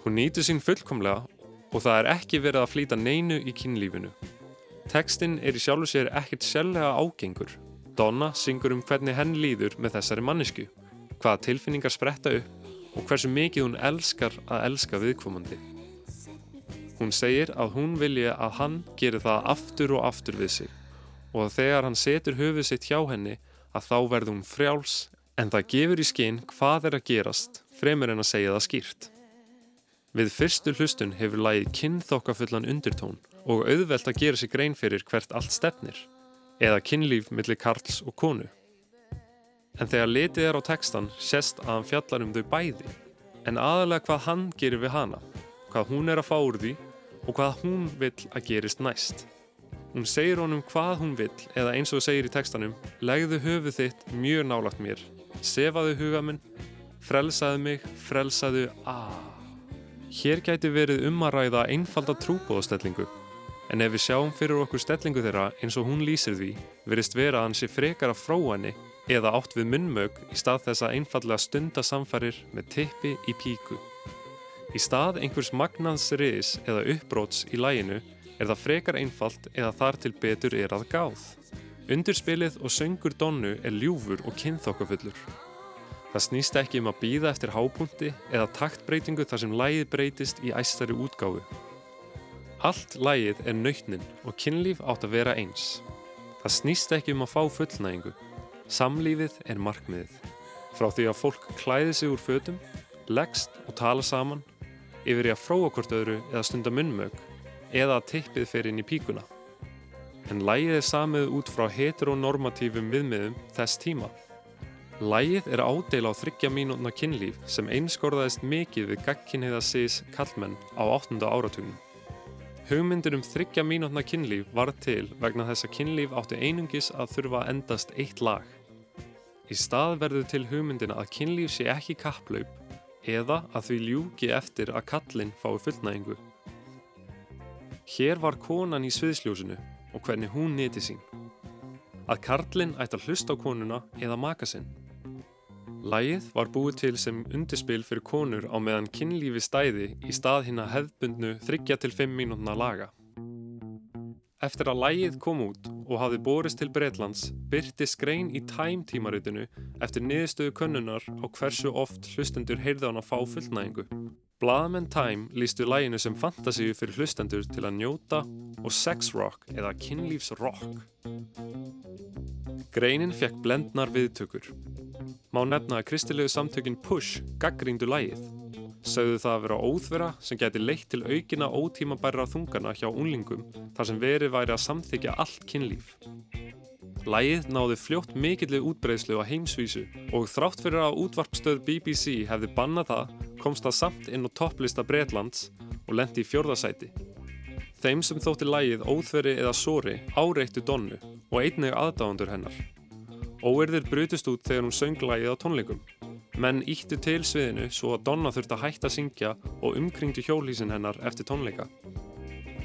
Hún nýtur sín fullkomlega og það er ekki verið að flýta neinu í kynlífinu. Tekstinn er í sjálfu sér ekkert sjálflega ágengur. Donna syngur um hvernig henn líður með þessari mannesku, hvaða tilfinningar spretta upp og hversu mikið hún elskar að elska viðkomandi. Hún segir að hún vilji að hann geri það aftur og aftur við sig og að þegar hann setur höfuð sitt hjá henni að þá verður hún frjáls en það gefur í skinn hvað er að gerast fremur en að segja það skýrt. Við fyrstu hlustun hefur lagið kynþokkafullan undirtón og auðvelt að gera sig grein fyrir hvert allt stefnir eða kynlíf millir karls og konu. En þegar litið er á textan sést að hann fjallar um þau bæði en aðalega hvað hann gerir við hana, hvað hún er að fá úr því og hvað hún vill að gerist næst. Hún segir honum hvað hún vill eða eins og segir í textanum legðu höfuð þitt mjög nálagt mér, sefaðu huga minn, frelsaðu mig, frelsaðu aaa. Hér gæti verið um að ræða einfalda trúbóðastellingu en ef við sjáum fyrir okkur stellingu þeirra eins og hún lýsir því verist vera að hann sé frekar að fróa henni eða átt við munnmög í stað þess að einfallega stunda samfærir með tippi í píku. Í stað einhvers magnaðs riðis eða uppbróts í læginu er það frekar einfalt eða þar til betur er að gáð. Undurspilið og söngur Donnu er ljúfur og kynþokkafullur. Það snýst ekki um að býða eftir hápunti eða taktbreytingu þar sem lægið breytist í æstari útgáfu. Allt lægið er nautnin og kynlíf átt að vera eins. Það snýst ekki um að fá fullnægingu. Samlífið er markmiðið. Frá því að fólk klæði sig úr fötum, leggst og tala saman, yfir í að fróa hvort öðru eða stunda munnmög, eða að tippið fer inn í píkuna. En lægið er samið út frá heteronormatífum viðmiðum þess tíma. Lægið er ádela á þryggja mínútna kynlíf sem einskorðaðist mikið við gagkinniða sís kallmenn á 8. áratugnum. Hugmyndir um þryggja mínútna kynlíf var til vegna þess að kynlíf átti einungis að þurfa að endast eitt lag. Í stað verður til hugmyndina að kynlíf sé ekki kapplaup eða að því ljúki eftir að kallinn fái fullnægingu. Hér var konan í sviðsljósinu og hvernig hún neti sín. Að karlinn ætti að hlusta á konuna eða maka sinn. Lægið var búið til sem undirspil fyrir konur á meðan kynlífi stæði í stað hinn að hefðbundnu 3-5 mínútna laga. Eftir að lægið kom út og hafði borist til Breitlands byrti skrein í Time tímaritinu eftir niðurstöðu könnunar á hversu oft hlustendur heyrði hann að fá fullnægingu. Blaðamenn Time lístu læginu sem fantasíu fyrir hlustendur til að njóta og sex rock eða kynlífsrock. Greinin fekk blendnar viðtökur. Má nefna að kristilegu samtökin Push gaggríndu lægið. Sögðu það að vera óþvera sem geti leitt til aukina ótímabærra þungana hjá unlingum þar sem verið væri að samþykja allt kynlíf. Lægið náði fljótt mikillig útbreyslu á heimsvísu og þrátt fyrir að útvarpstöð BBC hefði bannað það komst það samt inn á topplista Breitlands og lendi í fjórðasæti. Þeim sem þótti lægið óþveri eða sóri áreittu Donnu og einnig aðdáðandur hennar. Óerðir brutist út þegar hún söng lægið á tónleikum. Menn íttu til sviðinu svo að Donna þurfti að hætta að syngja og umkringdu hjólísin hennar eftir tónleika.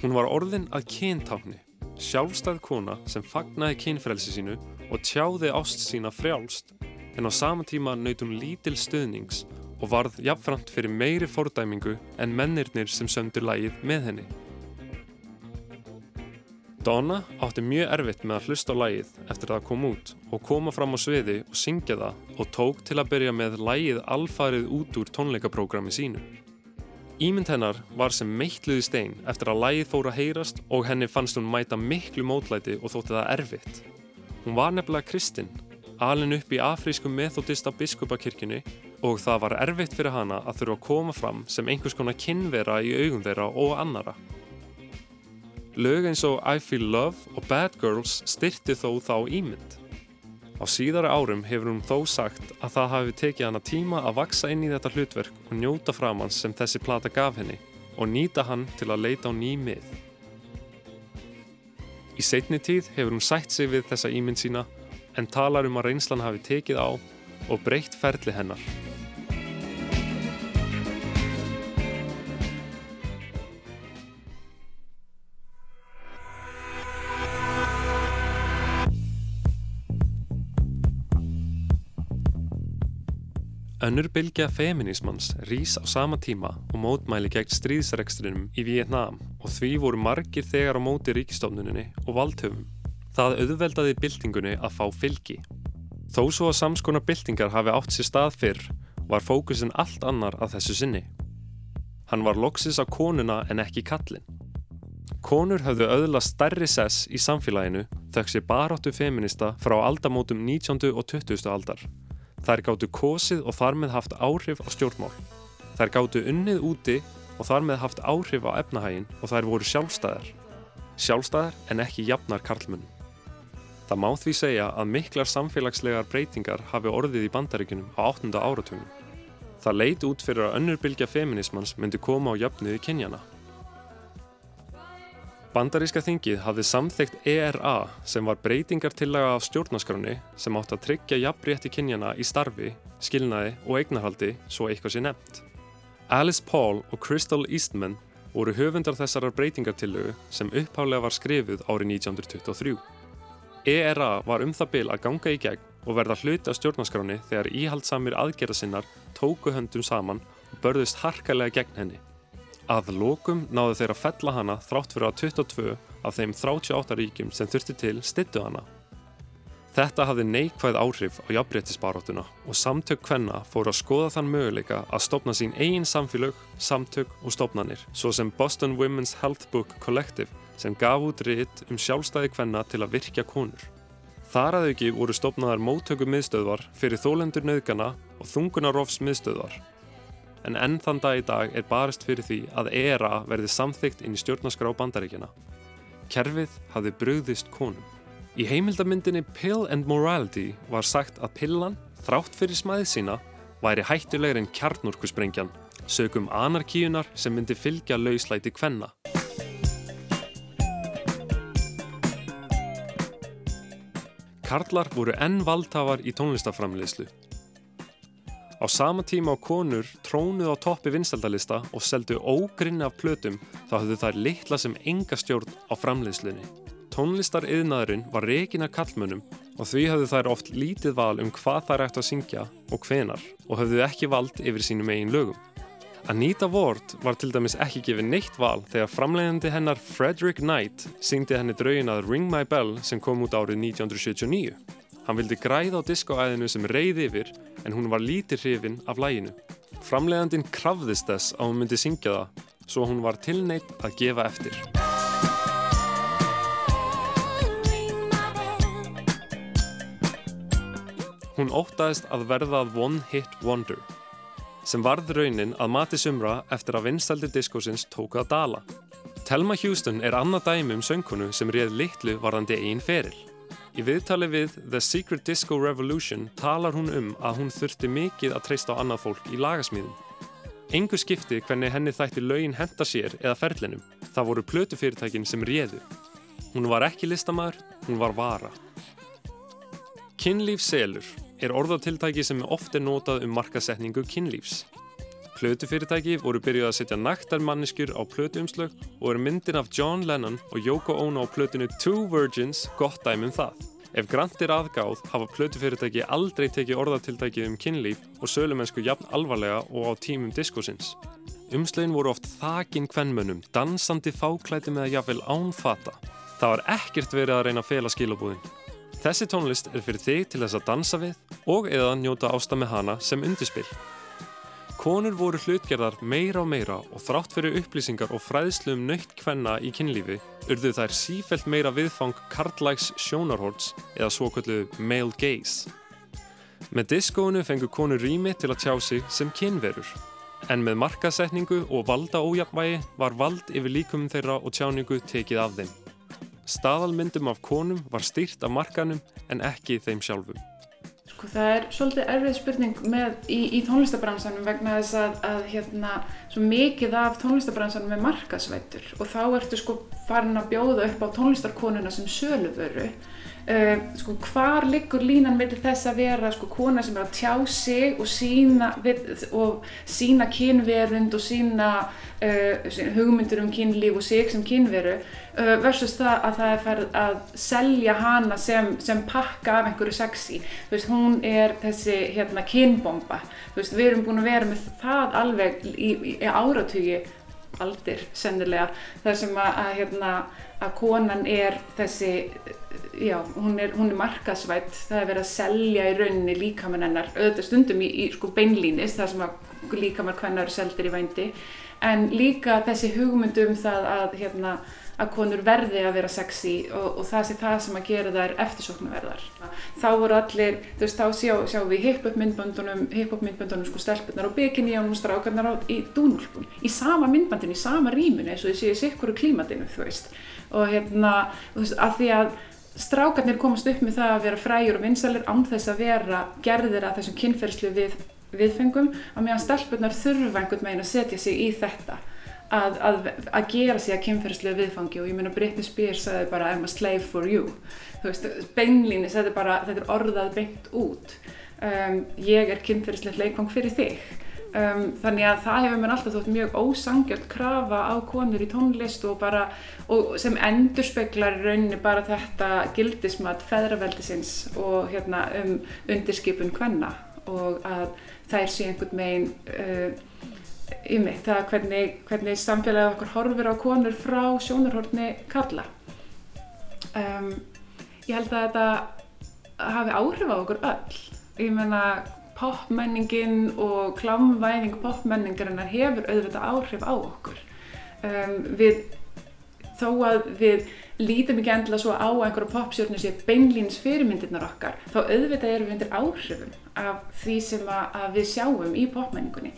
Hún var orðin að kyntákni, sjálfstæð kona sem fagnaði kynfrelsi sínu og tjáði ást sína frjálst en á sama tíma naut hún lítil stuðnings og varð jafnframt fyrir meiri fordæmingu en mennirnir sem sömdu lægið með henni. Donna átti mjög erfitt með að hlusta á lægið eftir að það kom út og koma fram á sviði og syngja það og tók til að byrja með lægið alfarið út úr tónleikaprógrami sínu. Ímynd hennar var sem meittluði stein eftir að lægið fór að heyrast og henni fannst hún mæta miklu mótlæti og þótti það erfitt. Hún var nefnilega kristinn, alin upp í afrísku methodista biskupakirkjunni og það var erfitt fyrir hana að þurfa að koma fram sem einhvers konar kynvera í augum þeirra og annara. Lög eins og I Feel Love og Bad Girls styrti þó þá ímynd. Á síðara árum hefur hún þó sagt að það hafi tekið hana tíma að vaksa inn í þetta hlutverk og njóta framans sem þessi plata gaf henni og nýta hann til að leita á ný mið. Í setni tíð hefur hún sætt sig við þessa ímynd sína en talar um að reynslan hafi tekið á og breytt ferli hennar. Önnur bylgja feminismans rís á sama tíma og mótmæli gegn stríðsrekstrinum í Vietnam og því voru margir þegar á móti ríkistofnuninni og valdhöfum. Það auðveldaði byltingunni að fá fylgi. Þó svo að samskona byltingar hafi átt sér stað fyrr var fókusin allt annar að þessu sinni. Hann var loksis á konuna en ekki kallin. Konur höfðu öðla stærri sess í samfélaginu þökk sér baróttu feminista frá aldamótum 19. og 20. aldar. Þær gáttu kosið og þar með haft áhrif á stjórnmál. Þær gáttu unnið úti og þar með haft áhrif á efnahægin og þær voru sjálfstæðar. Sjálfstæðar en ekki jafnar karlmunum. Það má því segja að miklar samfélagslegar breytingar hafi orðið í bandaríkunum á 8. áratugum. Það leit út fyrir að önnur bylgja feminismans myndi koma á jöfnuði kynjana. Bandaríska þingið hafði samþygt ERA sem var breytingartillaga af stjórnaskráni sem átt að tryggja jafnrétti kynjana í starfi, skilnaði og eignarhaldi svo eitthvað sé nefnt. Alice Paul og Crystal Eastman voru höfundar þessarar breytingartillögu sem upphálega var skrifuð árið 1923. ERA var um það bil að ganga í gegn og verða hluti af stjórnaskráni þegar íhaldsamir aðgerðasinnar tóku höndum saman og börðust harkalega gegn henni. Að lokum náðu þeir að fella hana þrátt fyrir að 22 af þeim 38 ríkjum sem þurfti til styttu hana. Þetta hafði neikvæð áhrif á jafnbrettisbaróttuna og samtök kvenna fóru að skoða þann möguleika að stopna sín eigin samfélög, samtök og stopnanir, svo sem Boston Women's Health Book Collective sem gaf út ritt um sjálfstæði kvenna til að virkja konur. Þar að auki voru stopnaðar móttöku miðstöðvar fyrir þólendur nöðgana og þungunarofs miðstöðvar. En enn þann dag í dag er barist fyrir því að ERA verði samþygt inn í stjórnaskrá bandaríkjana. Kerfið hafði brugðist konum. Í heimildamyndinni Pill and Morality var sagt að pillan, þrátt fyrir smæðið sína, væri hættulegri en kjarnorkusprengjan, sögum anarkíunar sem myndi fylgja lauslæti kvenna. Karlar voru enn valdhafar í tónlistaframleyslu. Á sama tíma á konur trónuð á toppi vinsaldalista og seldu ógrinni af plötum þá höfðu þær litla sem enga stjórn á framleyslunni. Tónlistar yðnaðurinn var reygin af kallmönnum og því höfðu þær oft lítið val um hvað þær ættu að syngja og hvenar og höfðu ekki vald yfir sínum eigin lögum. Anita Ward var til dæmis ekki gefið neitt val þegar framleiðandi hennar Frederick Knight syngdi henni draugin að Ring My Bell sem kom út árið 1979. Hann vildi græða á diskoæðinu sem reyði yfir en hún var lítið hrifin af læginu. Framleiðandin krafðist þess að hún myndi syngja það svo hún var tilneitt að gefa eftir. Hún óttaðist að verða One Hit Wonder sem varð raunin að mati sumra eftir að vinstaldi diskósins tóka að dala. Thelma Houston er annað dæmi um söngkonu sem réð litlu varðandi einn feril. Í viðtali við The Secret Disco Revolution talar hún um að hún þurfti mikið að treysta á annað fólk í lagasmíðum. Engu skipti hvernig henni þætti lögin henda sér eða ferlinum, það voru plötufyrirtækin sem réðu. Hún var ekki listamæður, hún var vara. Kynlíf selur er orðatiltæki sem er notað um markasetningu kynlífs. Plötufyrirtæki voru byrjuð að setja naktar manneskjur á plötuumslög og er myndin af John Lennon og Yoko Ono á plötinu Two Virgins gott dæmi um það. Ef grant er aðgáð hafa plötufyrirtæki aldrei tekið orðatiltækið um kynlíf og sölumennsku jafn alvarlega og á tímum diskosins. Umslögin voru oft þakin kvennmönnum, dansandi fáklæti með að jafnvel ánfata. Það var ekkert verið að reyna að fela skilabúðin. Þessi tónlist er fyrir þig til þess að dansa við og eða njóta ásta með hana sem undirspill. Konur voru hlutgerðar meira og meira og þrátt fyrir upplýsingar og fræðslu um nöytt kvenna í kynlífi urðu þær sífelt meira viðfang karlægs sjónarhorts eða svoköllu male gaze. Með diskóinu fengur konur rými til að tjá sig sem kynverur. En með markasetningu og valda ójafnvægi var vald yfir líkumum þeirra og tjáningu tekið af þeim. Staðalmyndum af konum var stýrt af markanum en ekki þeim sjálfum. Sko það er svolítið erfið spurning með, í, í tónlistabransanum vegna þess að, að hérna, svo mikið af tónlistabransanum er markasvættur og þá ertu sko farin að bjóða upp á tónlistarkonuna sem söluvöru. Uh, sko hvar liggur línan með þess að vera sko kona sem er að tjá sig og sína, sína kynverund og sína uh, hugmyndur um kynlíf og sig sem kynveru uh, versus það að það er farið að selja hana sem, sem pakka af einhverju sexy. Þú veist, hún er þessi hérna kynbomba. Veist, við erum búin að vera með það alveg í, í, í áratugi aldir sennilega þar sem að, að, hérna, að konan er þessi já, hún er, hún er markasvætt það er verið að selja í rauninni líkamann hennar auðvitað stundum í, í sko beinlínis þar sem að líkamann hvenna eru seldir í vændi. En líka þessi hugmyndum það að hérna að konur verði að vera sexy og, og það sé það sem að gera þær eftirsóknarverðar. Þá voru allir, þú veist, þá sjá, sjáum við hip-hop myndböndunum, hip-hop myndböndunum sko stelpunar á bikini og strákarnar á, í dúnúlpum, í sama myndbandinu, í sama rýmunu eins og þið séu sikkuru klímatinu, þú veist. Og hérna, þú veist, að því að strákarnir komast upp með það að vera fræjur og vinsalir án þess að vera gerðir að þessum kynferðslu við, viðfengum, að meðan stelpunar þurfa einhvern veginn að setja sig í þetta að, að, að gera sig að kynferðslega viðfangi og ég meina Britney Spears sagði bara I'm a slave for you. Þú veist, beinlínis, þetta er bara þetta er orðað beint út. Um, ég er kynferðslega leikvang fyrir þig. Um, þannig að það hefur mér alltaf þótt mjög ósangjart krafa á konur í tónlist og bara og sem endur speklar í rauninni bara þetta gildismat feðraveldisins og hérna um undirskipun kvenna og að þær sé einhvern megin uh, ymmið, það hvernig, hvernig samfélagið okkur horfir á konur frá sjónarhortni Karla. Um, ég held að þetta hafi áhrif á okkur öll. Ég menna popmenningin og klámvæðing popmenningarinnar hefur auðvitað áhrif á okkur. Um, við, þó að við lítum ekki endilega svo á einhverja popsjörnu sem beinlýns fyrirmyndirnar okkar, þá auðvitað erum við undir áhrifum af því sem að, að við sjáum í popmenningunni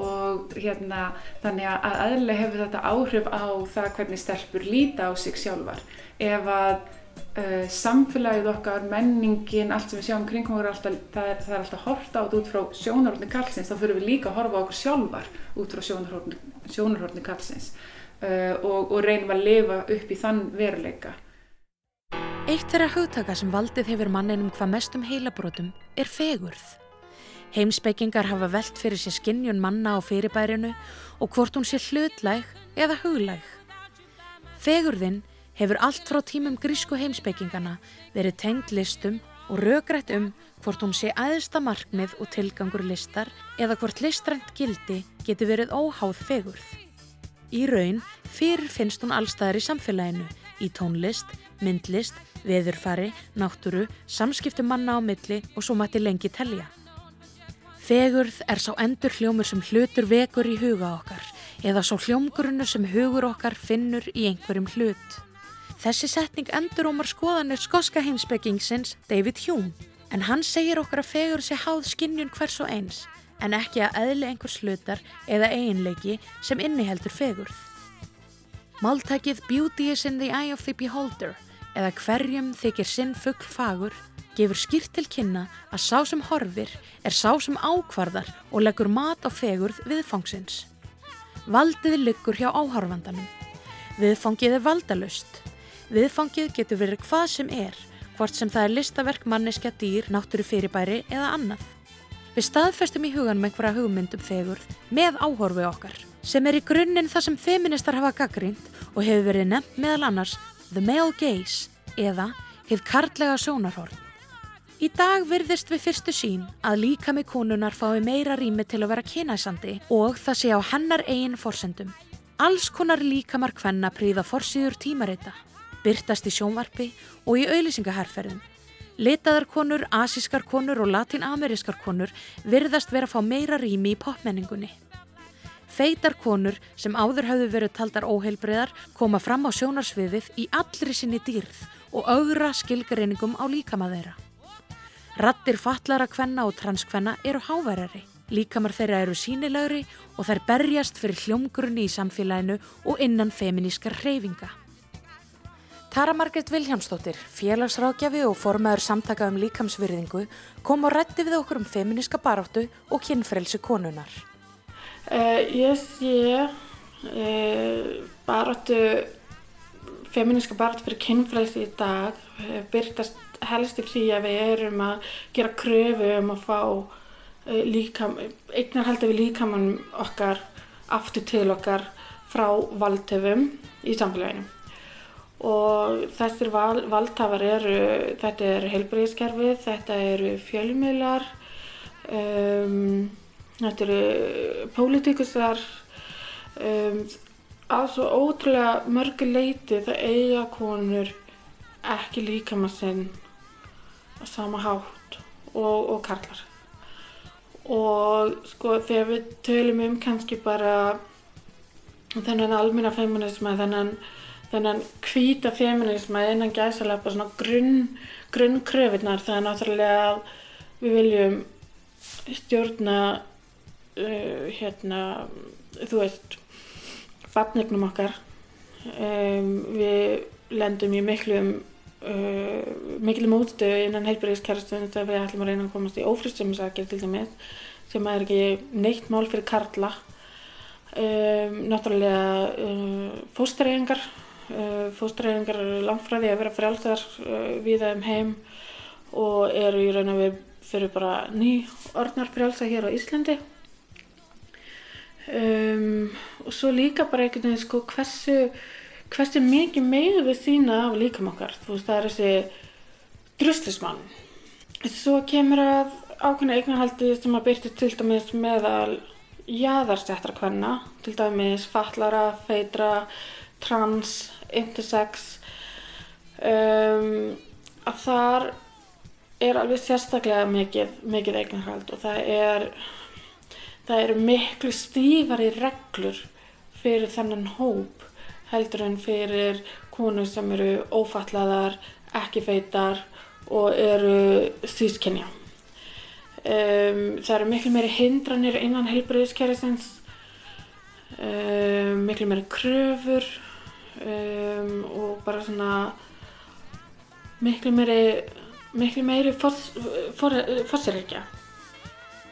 og hérna þannig að aðlega hefur þetta áhrif á það hvernig stelpur líta á sig sjálfar. Ef að uh, samfélagið okkar, menningin allt sem við sjáum kringum okkur alltaf, það er, það er alltaf horta út frá sjónarhórni kallsins þá fyrir við líka að horfa okkur sjálfar út frá sjónarhórni, kallsins uh, og, og reynum að lifa upp í þann veruleika. Eitt þeirra hugtaka sem valdið hefur manninum hvað mestum heilabrótum er fegurð Heimspekingar hafa velt fyrir sér skinnjun manna á fyrirbærinu og hvort hún sé hlutlæg eða huglæg. Fegurðin hefur allt frá tímum grísku heimspekingana verið tengd listum og rögrætt um hvort hún sé aðsta markmið og tilgangur listar eða hvort listrænt gildi geti verið óháð fegurð. Í raun fyrir finnst hún allstæðar í samfélaginu, í tónlist, myndlist, veðurfari, náttúru, samskiptum manna á milli og svo mætti lengi telja. Fegurð er sá endur hljómur sem hlutur vekur í huga okkar eða sá hljómgrunnu sem hugur okkar finnur í einhverjum hlut. Þessi setning endur ómar skoðanir skoska heimsbyggingsins David Hume en hann segir okkar að fegur sé háð skinnjun hvers og eins en ekki að eðli einhvers hlutar eða eiginleiki sem inniheldur fegurð. Máltækið Beauty is in the eye of the beholder eða hverjum þykir sinn fuggl fagur gefur skýrt til kynna að sá sem horfir er sá sem ákvarðar og leggur mat á fegurð viðfangsins. Valdið liggur hjá áhorfandanum. Viðfangið er valdalust. Viðfangið getur verið hvað sem er, hvort sem það er listaverk, manneska, dýr, náttúru fyrirbæri eða annað. Við staðfestum í huganum einhverja hugmyndum fegurð með áhorfi okkar, sem er í grunninn það sem feministar hafa gaggrínt og hefur verið nefnt meðal annars The Male Gaze eða Hið kartlega sjónarhorn. Í dag virðist við fyrstu sín að líka með konunar fái meira rými til að vera kynæsandi og það sé á hennar eigin forsendum. Alls konar líkamar hvenna príða forsýður tímarita, byrtast í sjónvarpi og í auðlýsingaherferðum. Litaðar konur, asískar konur og latinamerískar konur virðast vera að fá meira rými í popmenningunni. Feitar konur sem áður hafðu verið taldar óheilbreiðar koma fram á sjónarsviðið í allri sinni dýrð og augra skilgareiningum á líkama þeirra. Rattir fatlara kvenna og transkvenna eru háværari. Líkamar þeirra eru sínilegri og þær berjast fyrir hljómgrunni í samfélaginu og innan feminískar hreyfinga. Tara Margret Viljámsdóttir, félagsrákjafi og formaður samtaka um líkamsvirðingu kom og rætti við okkur um feminíska baráttu og kynfrelsi konunar. Uh, ég sé uh, baráttu, feminíska baráttu fyrir kynfrelsi í dag uh, byrtast helst í því að við erum að gera kröfu um að fá eh, líkam, eignarhaldi við líkamann okkar aftur til okkar frá valdtöfum í samfélaginu. Og þessir val, valdhafar eru, þetta er heilbreyðiskerfið, þetta eru fjölmiðlar, um, þetta eru pólitíkusar, um, að svo ótrúlega mörgu leiti það eiga konur ekki líkama sinn á sama hátt og, og karlar. Og sko þegar við tölum um kannski bara þennan almenna feminisma, þennan, þennan hvíta feminisma innan gæsalega bara svona grunn, grunnkröfinnar, það er náttúrulega að við viljum stjórna uh, hérna, þú veist, barnignum okkar. Um, við lendum í miklum, uh, miklum útstöðu innan heilbyrðiskerfstunum þegar við ætlum að reyna að komast í ófristumisakir til dæmis sem er ekki neitt mál fyrir karla. Um, náttúrulega uh, fóstureyðingar, uh, frá því að vera frjálsar uh, viða um heim og eru í raun og við fyrir bara ný orðnar frjálsa hér á Íslandi. Um, og svo líka bara einhvern veginn sko hversu, hversu mikið megum við sína af líkam okkar. Þú veist það er þessi druslismann. Svo kemur að ákveðna eignarhaldi sem að byrti til dæmis meðal jaðarsettra kvenna, til dæmis fatlara, feitra, trans, intersex. Um, að þar er alveg sérstaklega mikið, mikið eignarhald og það er það eru miklu stífari reglur fyrir þennan hóp heldur en fyrir konur sem eru ófatlaðar, ekki feitar og eru sískenja. Um, það eru miklu meiri hindranir innan heilbreyðiskerfisins, um, miklu meiri kröfur um, og bara svona miklu meiri, meiri fórsirreikja.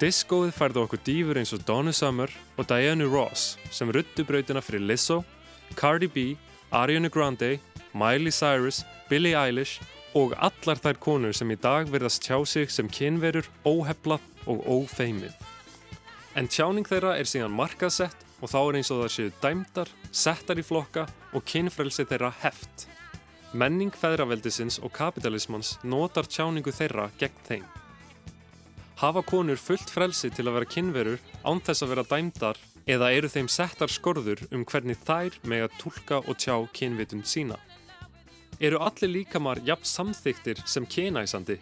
Diskóið færði okkur dýfur eins og Donna Summer og Diana Ross sem ruttu brautina fyrir Lizzo, Cardi B, Ariana Grande, Miley Cyrus, Billie Eilish og allar þær konur sem í dag verðast tjá sig sem kynverur, óheflað og ófeimið. En tjáning þeirra er síðan markaðsett og þá er eins og það séu dæmdar, settar í flokka og kynfrelsi þeirra heft. Menning feðraveldisins og kapitalismans notar tjáningu þeirra gegn þeim. Hafa konur fullt frelsi til að vera kynverur án þess að vera dæmdar eða eru þeim settar skorður um hvernig þær með að tólka og tjá kynvitund sína? Eru allir líkamar jafn samþyktir sem kynæsandi?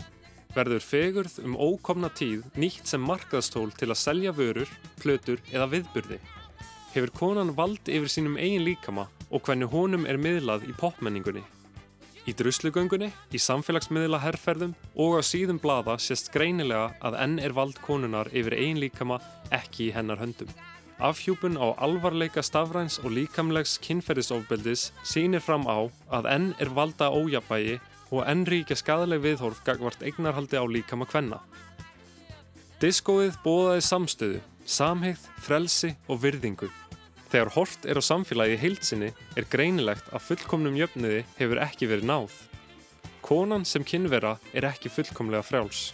Verður fegurð um ókomna tíð nýtt sem markaðstól til að selja vörur, plötur eða viðburði? Hefur konan vald yfir sínum eigin líkama og hvernig honum er miðlað í popmenningunni? Í druslugöngunni, í samfélagsmiðla herrferðum og á síðum blada sést greinilega að enn er vald konunar yfir eigin líkama ekki í hennar höndum. Afhjúpun á alvarleika stafræns og líkamlegs kynferðisofbeldis sýnir fram á að enn er valda ójabægi og enn ríkja skadaleg viðhorf gagvart eignarhaldi á líkama kvenna. Diskóið bóðaði samstöðu, samhegð, frelsi og virðingu. Þegar hort er á samfélagi heilsinni er greinilegt að fullkomnum jöfniði hefur ekki verið náð. Konan sem kynvera er ekki fullkomlega frjáls.